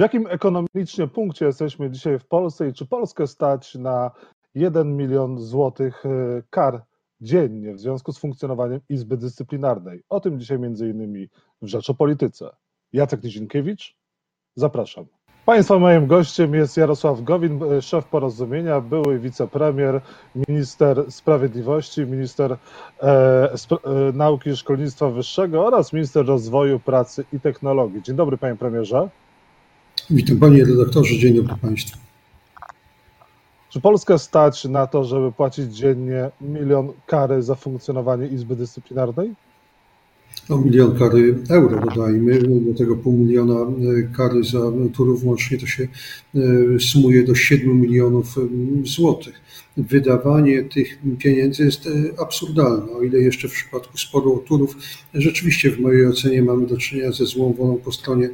W jakim ekonomicznie punkcie jesteśmy dzisiaj w Polsce i czy Polskę stać na 1 milion złotych e, kar dziennie w związku z funkcjonowaniem Izby Dyscyplinarnej? O tym dzisiaj innymi w Rzecz o Polityce. Jacek Nizinkiewicz, zapraszam. Państwa moim gościem jest Jarosław Gowin, e, szef porozumienia, były wicepremier, minister sprawiedliwości, minister e, e, nauki i szkolnictwa wyższego oraz minister rozwoju, pracy i technologii. Dzień dobry panie premierze. Witam panie redaktorze, dzień dobry państwu. Czy Polskę stać na to, żeby płacić dziennie milion kary za funkcjonowanie Izby Dyscyplinarnej? No, milion kary euro dodajmy, do tego pół miliona e, kary za turów łącznie to się e, sumuje do 7 milionów złotych. Wydawanie tych pieniędzy jest e, absurdalne, o ile jeszcze w przypadku sporu turów rzeczywiście w mojej ocenie mamy do czynienia ze złą wolą po stronie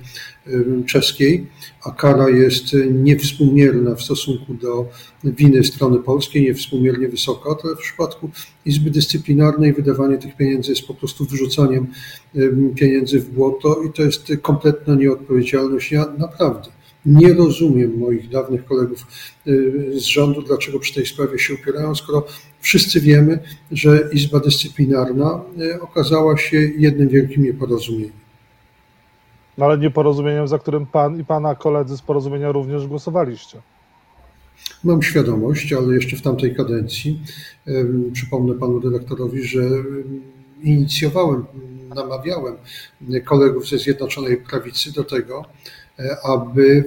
czeskiej, a kara jest niewspółmierna w stosunku do winy strony polskiej, niewspółmiernie wysoka, to w przypadku Izby Dyscyplinarnej wydawanie tych pieniędzy jest po prostu wyrzucaniem pieniędzy w błoto i to jest kompletna nieodpowiedzialność. Ja naprawdę nie rozumiem moich dawnych kolegów y, z rządu, dlaczego przy tej sprawie się upierają, skoro wszyscy wiemy, że Izba Dyscyplinarna y, okazała się jednym wielkim nieporozumieniem. No ale nieporozumieniem, za którym pan i pana koledzy z porozumienia również głosowaliście. Mam świadomość, ale jeszcze w tamtej kadencji, przypomnę panu dyrektorowi, że inicjowałem, namawiałem kolegów ze Zjednoczonej Prawicy do tego, e, aby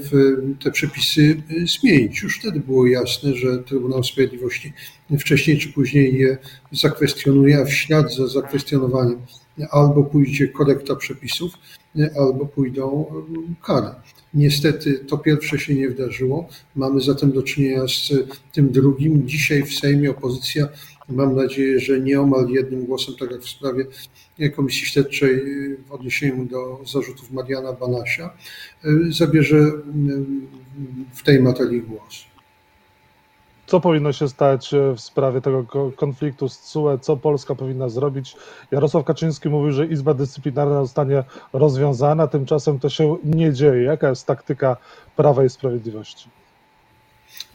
te przepisy zmienić. Już wtedy było jasne, że Trybunał Sprawiedliwości wcześniej czy później je zakwestionuje, a w ślad za zakwestionowaniem albo pójdzie korekta przepisów, albo pójdą kary. Niestety to pierwsze się nie wydarzyło. Mamy zatem do czynienia z tym drugim. Dzisiaj w Sejmie opozycja, mam nadzieję, że nieomal jednym głosem, tak jak w sprawie Komisji Śledczej w odniesieniu do zarzutów Mariana Banasia, zabierze w tej materii głos. Co powinno się stać e, w sprawie tego konfliktu z CUE? Co Polska powinna zrobić? Jarosław Kaczyński mówił, że Izba Dyscyplinarna zostanie rozwiązana, tymczasem to się nie dzieje. Jaka jest taktyka Prawa i Sprawiedliwości?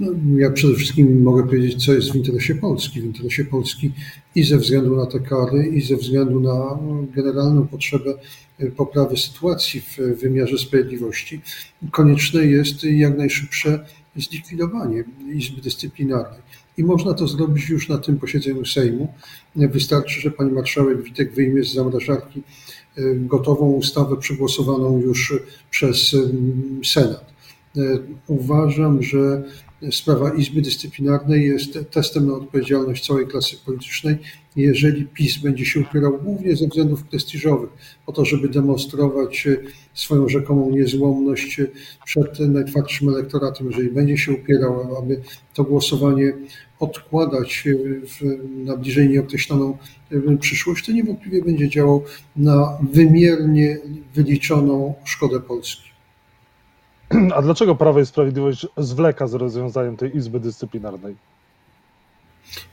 No, ja przede wszystkim mogę powiedzieć, co jest w interesie Polski. W interesie Polski i ze względu na te kary, i ze względu na no, generalną potrzebę e, poprawy sytuacji w wymiarze sprawiedliwości, konieczne jest jak najszybsze zlikwidowanie Izby Dyscyplinarnej. I można to zrobić już na tym posiedzeniu Sejmu. Wystarczy, że pani marszałek Witek wyjmie z zamrażarki e, gotową ustawę przegłosowaną już przez Senat. E, uważam, że sprawa Izby Dyscyplinarnej jest testem na odpowiedzialność całej klasy politycznej, jeżeli PiS będzie się upierał głównie ze względów prestiżowych, po to, żeby demonstrować swoją rzekomą niezłomność przed najtwardszym elektoratem, jeżeli będzie się upierał, aby to głosowanie odkładać w, na bliżej nieokreśloną przyszłość, to niewątpliwie będzie działał na wymiernie wyliczoną szkodę Polski. A dlaczego Prawo i Sprawiedliwość zwleka z rozwiązaniem tej Izby Dyscyplinarnej?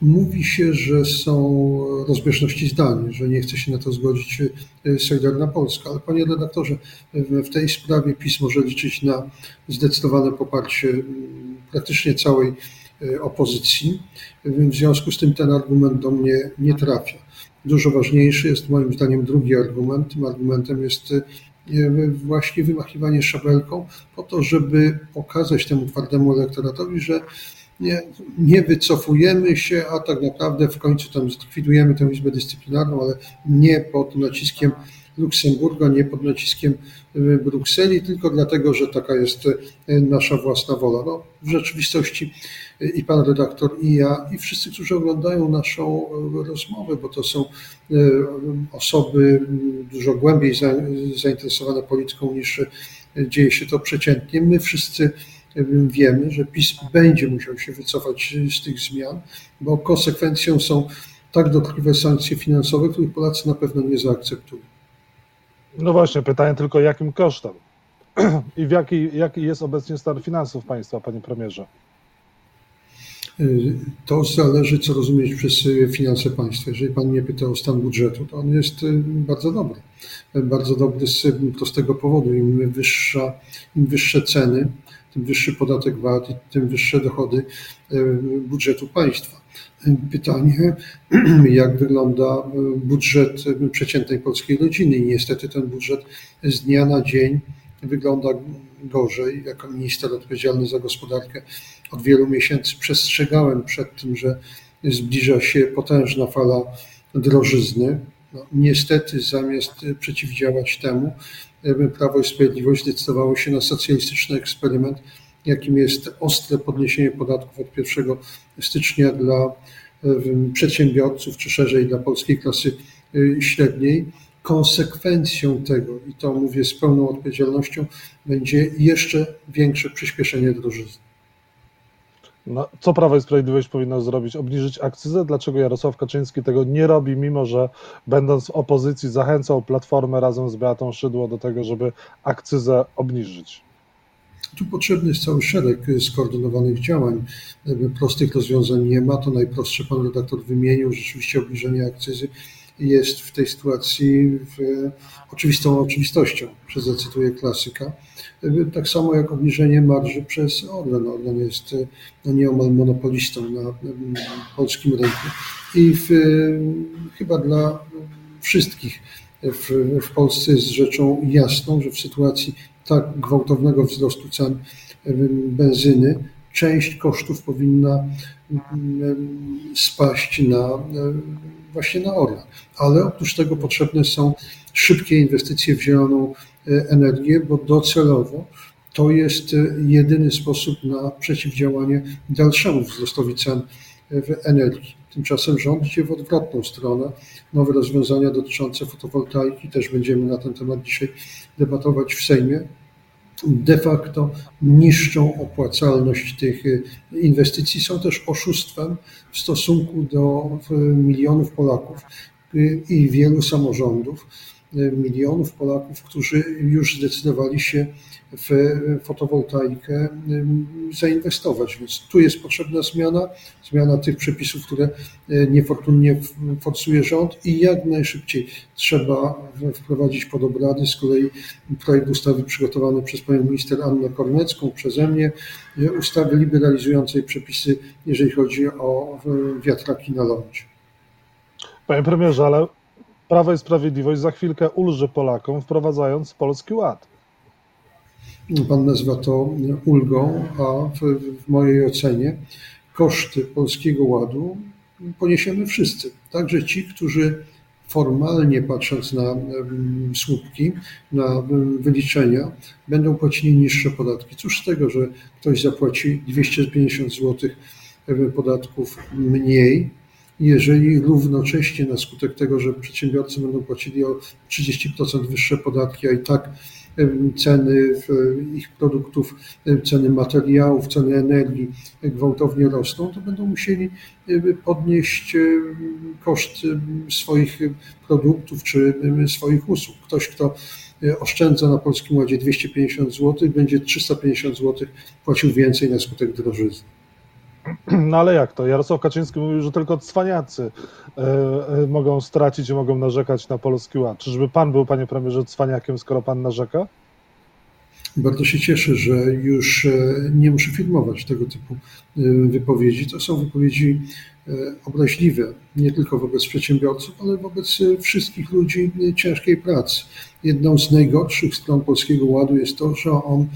Mówi się, że są rozbieżności zdań, że nie chce się na to zgodzić e, Solidarna Polska, ale panie redaktorze, w tej sprawie PiS może liczyć na zdecydowane poparcie praktycznie całej e, opozycji. W związku z tym ten argument do mnie nie trafia. Dużo ważniejszy jest moim zdaniem drugi argument. Tym argumentem jest właśnie wymachiwanie szabelką po to, żeby pokazać temu twardemu elektoratowi, że nie, nie wycofujemy się, a tak naprawdę w końcu tam zlikwidujemy tę Izbę Dyscyplinarną, ale nie pod naciskiem Luksemburga, nie pod naciskiem y, Brukseli, tylko dlatego, że taka jest y, nasza własna wola. No, w rzeczywistości y, i pan redaktor, i ja, i wszyscy, którzy oglądają naszą rozmowę, bo to są osoby dużo głębiej zainteresowane polityką niż dzieje się to przeciętnie, my wszyscy wiemy, że PiS będzie musiał się wycofać z tych zmian, bo konsekwencją są tak dotkliwe sankcje finansowe, których Polacy na pewno nie zaakceptują. No właśnie, pytanie tylko jakim kosztem i w jaki, jaki jest obecnie stan finansów państwa, panie premierze? To zależy, co rozumieć przez finanse państwa. Jeżeli pan mnie pyta o stan budżetu, to on jest bardzo dobry. Bardzo dobry z prostego powodu. Im, wyższa, im wyższe ceny, tym wyższy podatek VAT i tym wyższe dochody budżetu państwa. Pytanie, jak wygląda budżet przeciętnej polskiej rodziny. Niestety ten budżet z dnia na dzień wygląda gorzej. Jako minister odpowiedzialny za gospodarkę od wielu miesięcy przestrzegałem przed tym, że zbliża się potężna fala drożyzny. No, niestety, zamiast przeciwdziałać temu, Prawo i Sprawiedliwość zdecydowało się na socjalistyczny eksperyment, jakim jest ostre podniesienie podatków od 1 stycznia dla przedsiębiorców, czy szerzej dla polskiej klasy y, średniej konsekwencją tego, i to mówię z pełną odpowiedzialnością, będzie jeszcze większe przyspieszenie drożyzny. No, co Prawo i Sprawiedliwość powinno zrobić? Obniżyć akcyzę? Dlaczego Jarosław Kaczyński tego nie robi, mimo że będąc w opozycji zachęcał Platformę razem z Beatą Szydło do tego, żeby akcyzę obniżyć? Tu potrzebny jest cały szereg skoordynowanych działań. Prostych rozwiązań nie ma. To najprostsze pan redaktor wymienił, rzeczywiście obniżenie akcyzy jest w tej sytuacji oczywistą oczywistością, że zacytuję klasyka. Tak samo jak obniżenie marży przez Orlen. Orlen jest no, nieomal monopolistą na polskim rynku i w, chyba dla wszystkich w, w Polsce jest rzeczą jasną, że w sytuacji tak gwałtownego wzrostu cen benzyny część kosztów powinna spaść na właśnie na Orlen. Ale oprócz tego potrzebne są szybkie inwestycje w zieloną e, energię, bo docelowo to jest e, jedyny sposób na przeciwdziałanie dalszemu wzrostowi cen e, w energii. Tymczasem rząd idzie w odwrotną stronę. Nowe rozwiązania dotyczące fotowoltaiki, też będziemy na ten temat dzisiaj debatować w Sejmie, de facto niszczą opłacalność tych y, inwestycji, są też oszustwem w stosunku do milionów Polaków y, i wielu samorządów, milionów Polaków, którzy już zdecydowali się w fotowoltaikę zainwestować. Więc tu jest potrzebna zmiana, zmiana tych przepisów, które e, niefortunnie forsuje rząd i jak najszybciej trzeba wprowadzić pod obrady. Z kolei projekt ustawy przygotowany przez panią minister Annę Kornecką, przeze mnie, e, ustawy liberalizującej przepisy, jeżeli chodzi o wiatraki na lądzie. Panie premierze, ale Prawo i Sprawiedliwość za chwilkę ulży Polakom, wprowadzając Polski Ład. Pan nazywa to ulgą, a w, w mojej ocenie koszty Polskiego Ładu poniesiemy wszyscy. Także ci, którzy formalnie patrząc na słupki, na wyliczenia, będą płacili niższe podatki. Cóż z tego, że ktoś zapłaci 250 zł podatków mniej, jeżeli równocześnie na skutek tego, że przedsiębiorcy będą płacili o 30% wyższe podatki, a i tak ceny ich produktów, ceny materiałów, ceny energii gwałtownie rosną, to będą musieli podnieść koszt swoich produktów czy swoich usług. Ktoś, kto oszczędza na Polskim Ładzie 250 zł, będzie 350 zł płacił więcej na skutek drożyzny. No ale jak to? Jarosław Kaczyński mówił, że tylko cwaniacy e, e, mogą stracić i mogą narzekać na Polski Ład. Czyżby pan był, panie premierze, cwaniakiem, skoro pan narzeka? Bardzo się cieszę, że już e, nie muszę filmować tego typu wypowiedzi. To są wypowiedzi obraźliwe nie tylko wobec przedsiębiorców, ale wobec wszystkich ludzi ciężkiej pracy. Jedną z najgorszych stron Polskiego Ładu jest to, że on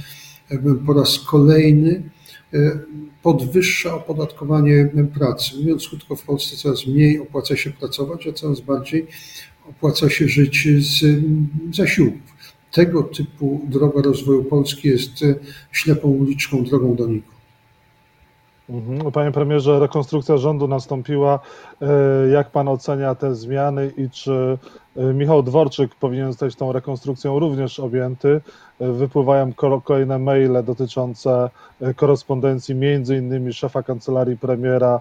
po raz kolejny podwyższa opodatkowanie pracy. Mówiąc krótko, w Polsce coraz mniej opłaca się pracować, a coraz bardziej opłaca się żyć z zasiłków. Tego typu droga rozwoju Polski jest e, ślepą uliczką, drogą do nikąd. Mhm. Panie premierze, rekonstrukcja rządu nastąpiła. E, jak pan ocenia te zmiany i czy e, Michał Dworczyk powinien zostać tą rekonstrukcją również objęty? E, wypływają kolejne maile dotyczące korespondencji między innymi szefa kancelarii premiera,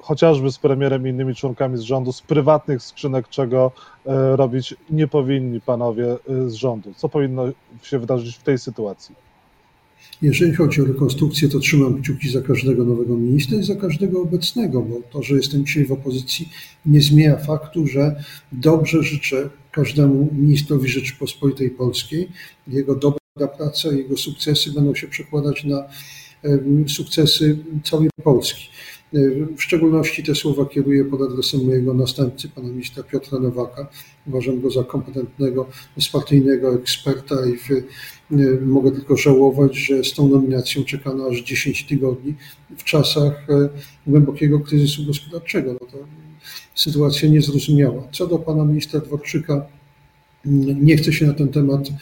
chociażby z premierem i innymi członkami z rządu, z prywatnych skrzynek, czego robić nie powinni panowie z rządu. Co powinno się wydarzyć w tej sytuacji? Jeżeli chodzi o rekonstrukcję, to trzymam kciuki za każdego nowego ministra i za każdego obecnego, bo to, że jestem dzisiaj w opozycji, nie zmienia faktu, że dobrze życzę każdemu ministrowi Rzeczypospolitej Polskiej. Jego dobra praca, jego sukcesy będą się przekładać na sukcesy całej Polski. W szczególności te słowa kieruję pod adresem mojego następcy, pana ministra Piotra Nowaka. Uważam go za kompetentnego, bezpartyjnego eksperta i w, mogę tylko żałować, że z tą nominacją czekano aż 10 tygodni w czasach e, głębokiego kryzysu gospodarczego. No to sytuacja niezrozumiała. Co do pana ministra Dworczyka, nie chcę się na ten temat e,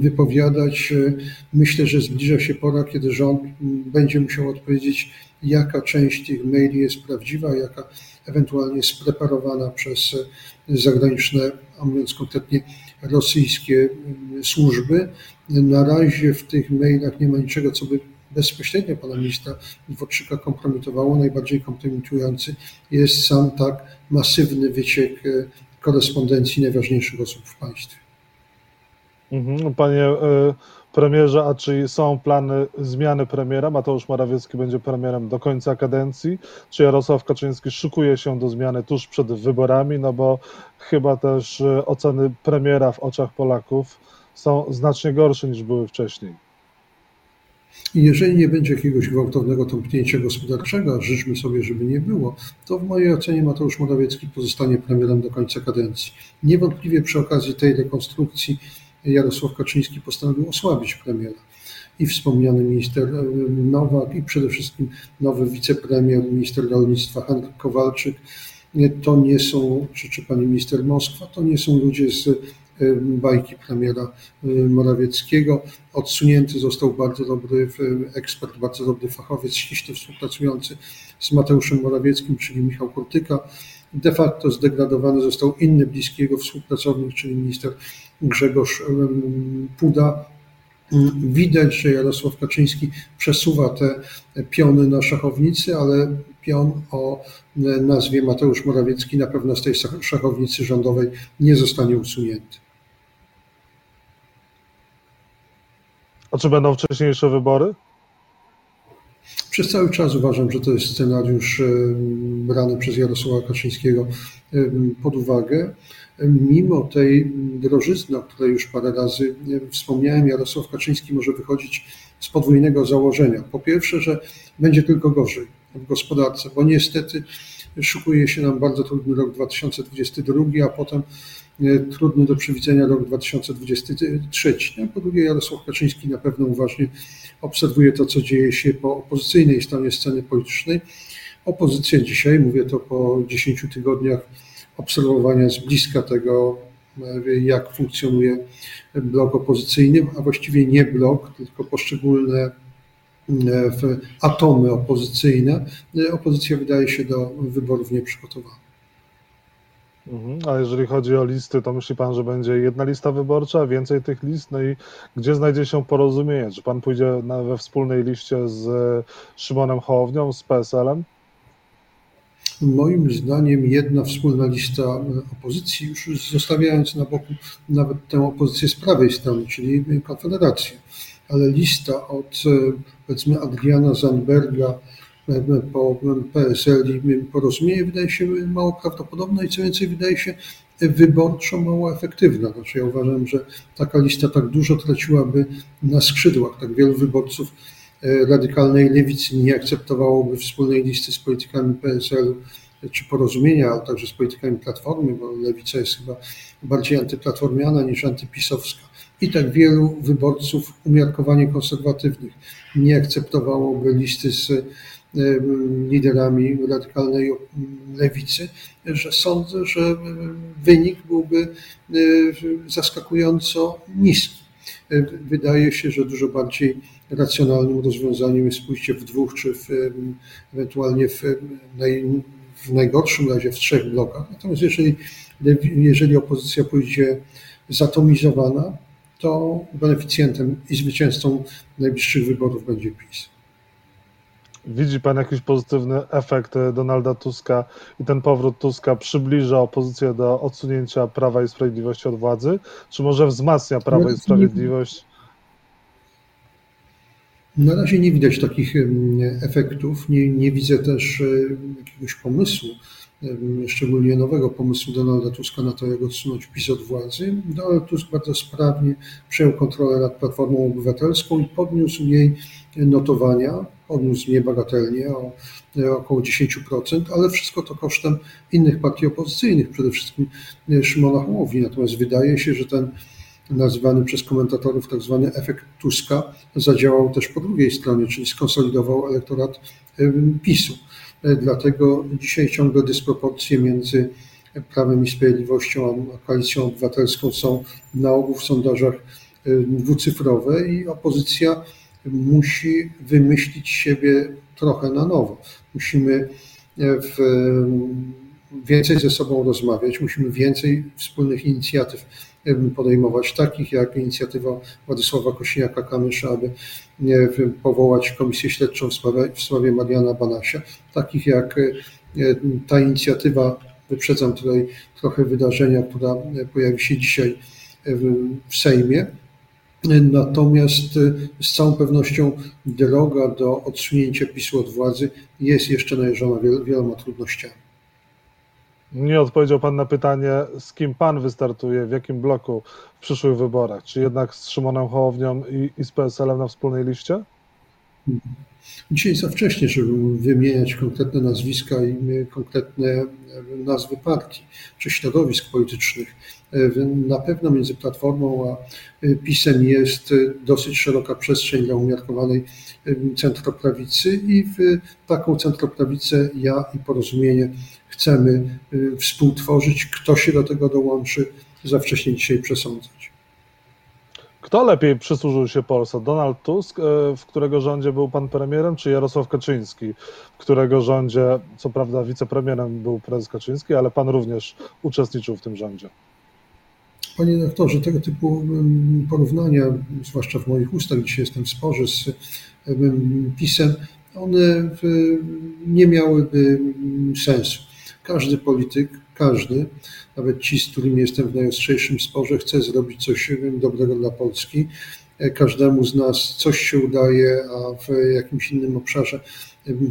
wypowiadać. Myślę, że zbliża się pora, kiedy rząd będzie musiał odpowiedzieć, jaka część tych maili jest prawdziwa, jaka ewentualnie jest preparowana przez zagraniczne, a mówiąc konkretnie rosyjskie służby. Na razie w tych mailach nie ma niczego, co by bezpośrednio pana ministra Dworczyka kompromitowało. Najbardziej kompromitujący jest sam tak masywny wyciek e, korespondencji najważniejszych osób w państwie. Mhm. Panie e, premierze, a czy są plany zmiany premiera? Mateusz Morawiecki będzie premierem do końca kadencji. Czy Jarosław Kaczyński szykuje się do zmiany tuż przed wyborami? No bo chyba też e, oceny premiera w oczach Polaków są znacznie gorsze niż były wcześniej. I jeżeli nie będzie jakiegoś gwałtownego tąpnięcia gospodarczego, a życzmy sobie, żeby nie było, to w mojej ocenie Mateusz Morawiecki pozostanie premierem do końca kadencji. Niewątpliwie przy okazji tej rekonstrukcji Jarosław Kaczyński postanowił osłabić premiera. I wspomniany minister e, Nowak, i przede wszystkim nowy wicepremier, minister rolnictwa Henryk Kowalczyk, to nie są, czy, czy pani minister Moskwa, to nie są ludzie z bajki premiera y, Morawieckiego. Odsunięty został bardzo dobry y, ekspert, bardzo dobry fachowiec, ściśle współpracujący z Mateuszem Morawieckim, czyli Michał Kurtyka. De facto zdegradowany został inny bliski jego współpracownik, czyli minister Grzegorz Puda. Widać, że Jarosław Kaczyński przesuwa te piony na szachownicy, ale pion o nazwie Mateusz Morawiecki na pewno z tej szachownicy rządowej nie zostanie usunięty. A czy będą wcześniejsze wybory? Przez cały czas uważam, że to jest scenariusz brany przez Jarosława Kaczyńskiego pod uwagę. Mimo tej drożyzny, o której już parę razy wspomniałem, Jarosław Kaczyński może wychodzić z podwójnego założenia. Po pierwsze, że będzie tylko gorzej w gospodarce, bo niestety szukuje się nam bardzo trudny rok 2022, a potem E, trudny do przewidzenia rok 2023. No, po drugie, Jarosław Kaczyński na pewno uważnie obserwuje to, co dzieje się po opozycyjnej stronie sceny politycznej. Opozycja dzisiaj, mówię to po 10 tygodniach obserwowania z bliska tego, e, jak funkcjonuje blok opozycyjny, a właściwie nie blok, tylko poszczególne e, atomy opozycyjne. Opozycja wydaje się do wyborów nieprzygotowana. Mhm. A jeżeli chodzi o listy, to myśli pan, że będzie jedna lista wyborcza, więcej tych list? No i gdzie znajdzie się porozumienie? Czy pan pójdzie na, we wspólnej liście z Szymonem Hołownią, z PSL-em? Moim zdaniem jedna wspólna lista opozycji, już zostawiając na boku nawet tę opozycję z prawej strony, czyli Konfederację, ale lista od powiedzmy Adriana Zandberga, po PSL i porozumienie wydaje się mało prawdopodobne i co więcej wydaje się wyborczo mało efektywna. Znaczy ja uważam, że taka lista tak dużo traciłaby na skrzydłach. Tak wielu wyborców e, radykalnej lewicy nie akceptowałoby wspólnej listy z politykami PSL czy porozumienia, ale także z politykami Platformy, bo lewica jest chyba bardziej antyplatformiana niż antypisowska. I tak wielu wyborców umiarkowanie konserwatywnych nie akceptowałoby listy z liderami radykalnej lewicy, że sądzę, że wynik byłby zaskakująco niski. Wydaje się, że dużo bardziej racjonalnym rozwiązaniem jest pójście w dwóch, czy w, ewentualnie w, naj, w najgorszym razie w trzech blokach. Natomiast jeżeli, jeżeli opozycja pójdzie zatomizowana, to beneficjentem i zwycięzcą najbliższych wyborów będzie PiS. Widzi Pan jakiś pozytywny efekt Donalda Tuska i ten powrót Tuska przybliża opozycję do odsunięcia Prawa i Sprawiedliwości od władzy, czy może wzmacnia Prawo i Sprawiedliwość? Na razie nie widać takich efektów, nie, nie widzę też jakiegoś pomysłu, szczególnie nowego pomysłu Donalda Tuska na to, jak odsunąć PiS od władzy. Donald Tusk bardzo sprawnie przejął kontrolę nad Platformą Obywatelską i podniósł jej notowania, podniósł niebagatelnie o około 10%, ale wszystko to kosztem innych partii opozycyjnych, przede wszystkim Szymona Hołowni. Natomiast wydaje się, że ten nazywany przez komentatorów tak zwany efekt Tuska zadziałał też po drugiej stronie, czyli skonsolidował elektorat PiSu. Dlatego dzisiaj ciągle dysproporcje między Prawem i Sprawiedliwością a Koalicją Obywatelską są na ogół w sondażach dwucyfrowe i opozycja musi wymyślić siebie trochę na nowo. Musimy w, więcej ze sobą rozmawiać, musimy więcej wspólnych inicjatyw podejmować, takich jak inicjatywa Władysława Kosiniaka-Kamysza, aby powołać komisję śledczą w sprawie, w sprawie Mariana Banasia, takich jak ta inicjatywa, wyprzedzam tutaj trochę wydarzenia, która pojawi się dzisiaj w Sejmie, Natomiast z całą pewnością droga do odsunięcia PiSu od władzy jest jeszcze najeżona wieloma trudnościami. Nie odpowiedział Pan na pytanie, z kim Pan wystartuje, w jakim bloku w przyszłych wyborach? Czy jednak z Szymonem Hołownią i, i z PSL-em na wspólnej liście? Dzisiaj za wcześnie, żeby wymieniać konkretne nazwiska i konkretne nazwy partii czy środowisk politycznych. Na pewno między Platformą a PiSem jest dosyć szeroka przestrzeń dla umiarkowanej centroprawicy i w taką centroprawicę ja i porozumienie chcemy współtworzyć. Kto się do tego dołączy, za wcześnie dzisiaj przesądzać. Kto lepiej przysłużył się Polsce? Donald Tusk, w którego rządzie był pan premierem, czy Jarosław Kaczyński, w którego rządzie, co prawda wicepremierem był prezes Kaczyński, ale pan również uczestniczył w tym rządzie? Panie doktorze, tego typu porównania, zwłaszcza w moich ustach, dzisiaj jestem w sporze z PiSem, one nie miałyby sensu. Każdy polityk, każdy, nawet ci, z którymi jestem w najostrzejszym sporze, chce zrobić coś dobrego dla Polski. Każdemu z nas coś się udaje, a w jakimś innym obszarze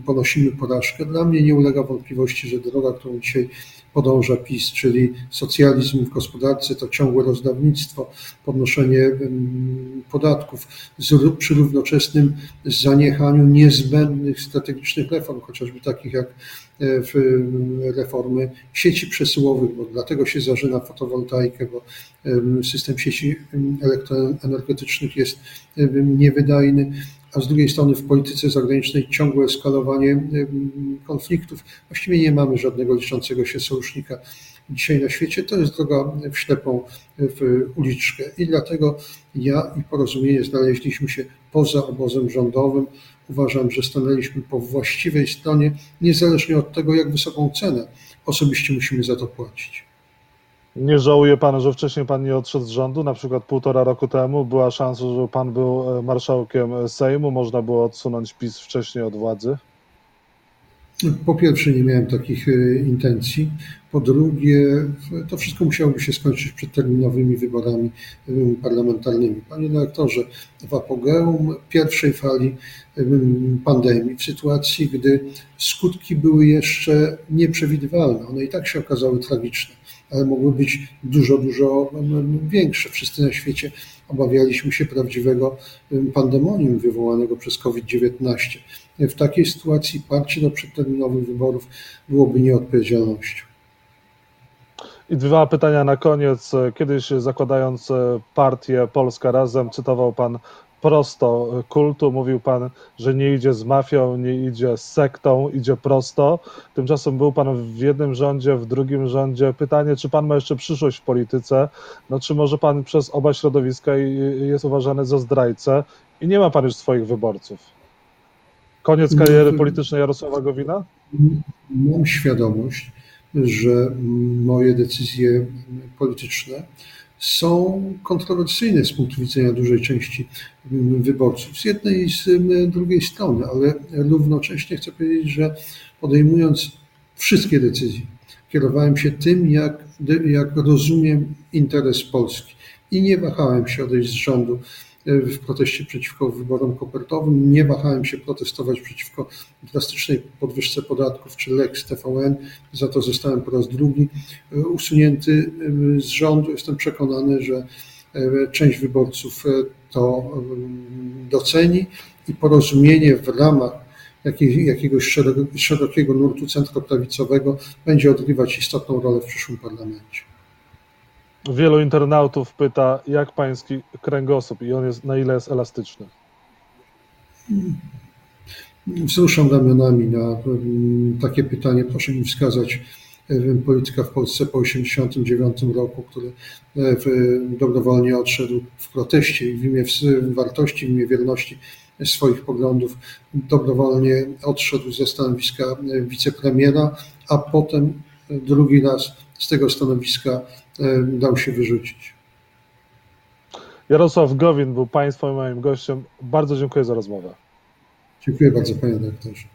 ponosimy porażkę. Dla mnie nie ulega wątpliwości, że droga, którą dzisiaj podąża PiS, czyli socjalizm w gospodarce, to ciągłe rozdawnictwo, podnoszenie podatków przy równoczesnym zaniechaniu niezbędnych strategicznych reform, chociażby takich jak e, reformy sieci przesyłowych, bo dlatego się zażyna fotowoltaikę, bo system sieci elektroenergetycznych jest niewydajny a z drugiej strony w polityce zagranicznej ciągłe eskalowanie konfliktów. Właściwie nie mamy żadnego liczącego się sojusznika dzisiaj na świecie. To jest droga w ślepą w uliczkę i dlatego ja i porozumienie znaleźliśmy się poza obozem rządowym. Uważam, że stanęliśmy po właściwej stronie, niezależnie od tego, jak wysoką cenę osobiście musimy za to płacić. Nie żałuje pan, że wcześniej pan nie odszedł z rządu? Na przykład półtora roku temu była szansa, że pan był e, marszałkiem Sejmu, można było odsunąć PiS wcześniej od władzy? Po pierwsze, nie miałem takich e, intencji. Po drugie, to wszystko musiałoby się skończyć przed terminowymi wyborami e, parlamentarnymi. Panie dyrektorze, w apogeum pierwszej fali pandemii, w sytuacji, gdy skutki były jeszcze nieprzewidywalne, one i tak się okazały tragiczne ale mogły być dużo, dużo większe. Wszyscy na świecie obawialiśmy się prawdziwego pandemonium wywołanego przez COVID-19. W takiej sytuacji parcie do przedterminowych wyborów byłoby nieodpowiedzialnością. I dwa pytania na koniec. Kiedyś zakładając partię Polska Razem, cytował Pan prosto kultu. Mówił pan, że nie idzie z mafią, nie idzie z sektą, idzie prosto. Tymczasem był pan w jednym rządzie, w drugim rządzie. Pytanie, czy pan ma jeszcze przyszłość w polityce? No, czy może pan przez oba środowiska jest uważany za zdrajcę i nie ma pan już swoich wyborców? Koniec kariery politycznej Jarosława Gowina? Mam świadomość, że moje decyzje polityczne są kontrowersyjne z punktu widzenia dużej części wyborców, z jednej i z drugiej strony, ale równocześnie chcę powiedzieć, że podejmując wszystkie decyzje, kierowałem się tym, jak, jak rozumiem interes Polski. I nie wahałem się odejść z rządu w proteście przeciwko wyborom kopertowym. Nie wahałem się protestować przeciwko drastycznej podwyżce podatków czy Lex TVN. Za to zostałem po raz drugi usunięty z rządu. Jestem przekonany, że część wyborców to doceni i porozumienie w ramach jakiegoś szerokiego nurtu centroprawicowego będzie odgrywać istotną rolę w przyszłym parlamencie. Wielu internautów pyta, jak pański kręgosłup i on jest, na ile jest elastyczny? Wzruszam ramionami na mm, takie pytanie. Proszę mi wskazać polityka w Polsce po 1989 roku, który dobrowolnie odszedł w proteście i w imię wartości, w imię wierności swoich poglądów dobrowolnie odszedł ze stanowiska wicepremiera, a potem drugi raz z tego stanowiska e, dał się wyrzucić. Jarosław Gowin był Państwa moim gościem. Bardzo dziękuję za rozmowę. Dziękuję bardzo, panie dyrektorze.